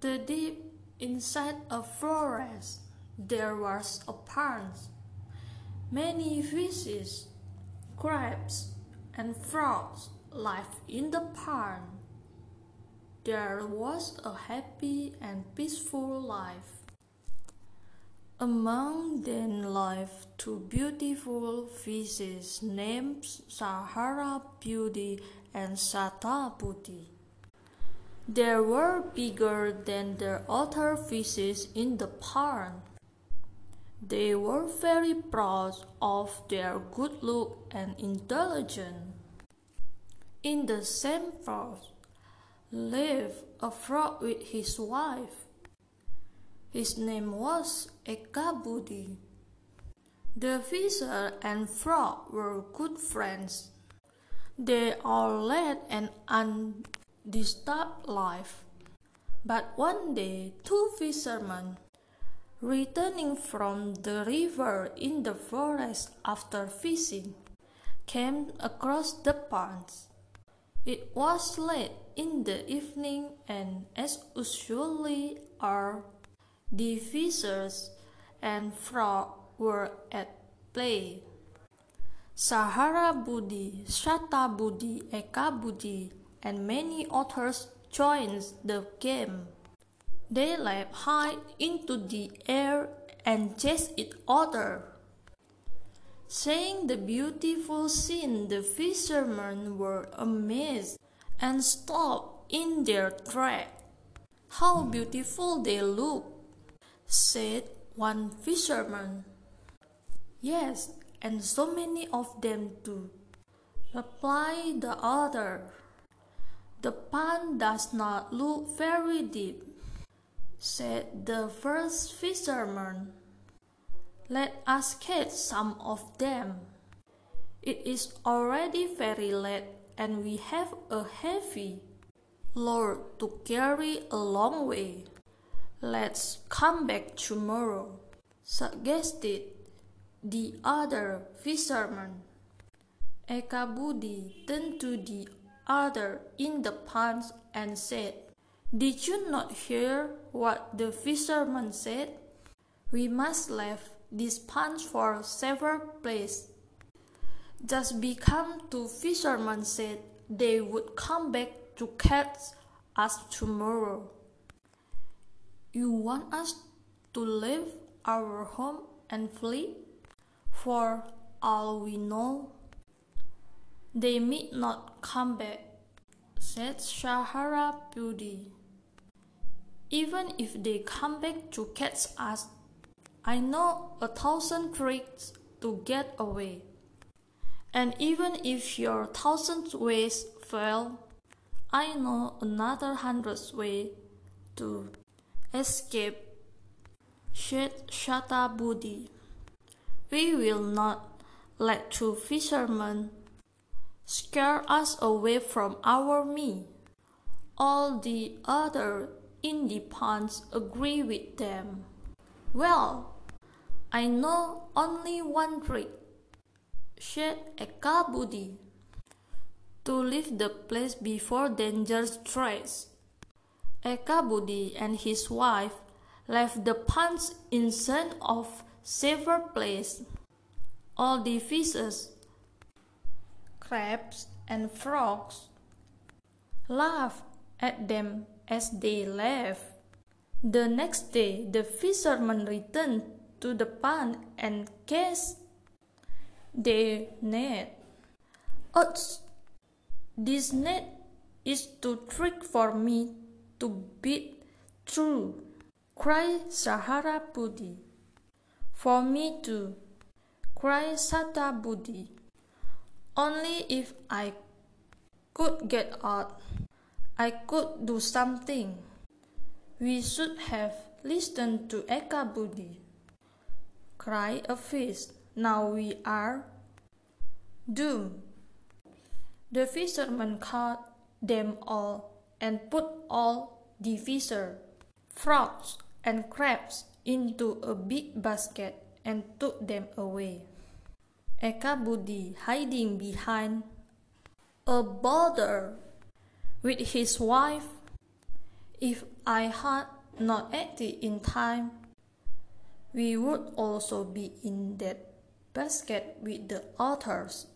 The deep inside a forest there was a pond. Many fishes, crabs, and frogs lived in the pond. There was a happy and peaceful life. Among them lived two beautiful fishes named Sahara Budi and Shata Budi. They were bigger than the other fishes in the pond. They were very proud of their good look and intelligence. In the same pond lived a frog with his wife. His name was Ekabudi. The fisher and frog were good friends. They all led an undisturbed life. But one day, two fishermen, returning from the river in the forest after fishing, came across the ponds. It was late in the evening, and as usually are the fishers and frog were at play. Sahara Budi, Shata Budi, Eka Budi, and many others joined the game. They leaped high into the air and chased each other. Seeing the beautiful scene, the fishermen were amazed and stopped in their track. How beautiful they look, said one fisherman. Yes, and so many of them too, replied the other. The pond does not look very deep, said the first fisherman. Let us catch some of them. It is already very late and we have a heavy load to carry a long way. Let's come back tomorrow, suggested the other fisherman. Ekabudi turned to the other in the pond and said, Did you not hear what the fisherman said? We must leave this pond for several places. Just because two fishermen said they would come back to catch us tomorrow. You want us to leave our home and flee? For all we know, they may not come back, said Sahara Budi. Even if they come back to catch us, I know a thousand tricks to get away. And even if your thousand ways fail, I know another hundred ways to escape. Said Shata Budi. We will not let two fishermen scare us away from our me. All the other in the agree with them. Well, I know only one trick, Shed said Ekabudi, to leave the place before danger strikes. Ekabudi and his wife left the ponds in search of safer place. All the fishes, crabs, and frogs laughed at them as they left. The next day, the fishermen returned to the pond and cast their net. Ouch! This net is too thick for me to beat through, cried Sahara Budi. For me too, cried Shata Budi. Only if I could get out, I could do something. We should have listened to Ekabudi, Cry a fish. Now we are doomed. The fisherman caught them all and put all the fisher, frogs, and crabs into a big basket and took them away. Ekabudi hiding behind a boulder with his wife If I had not acted in time, we would also be in that basket with the others.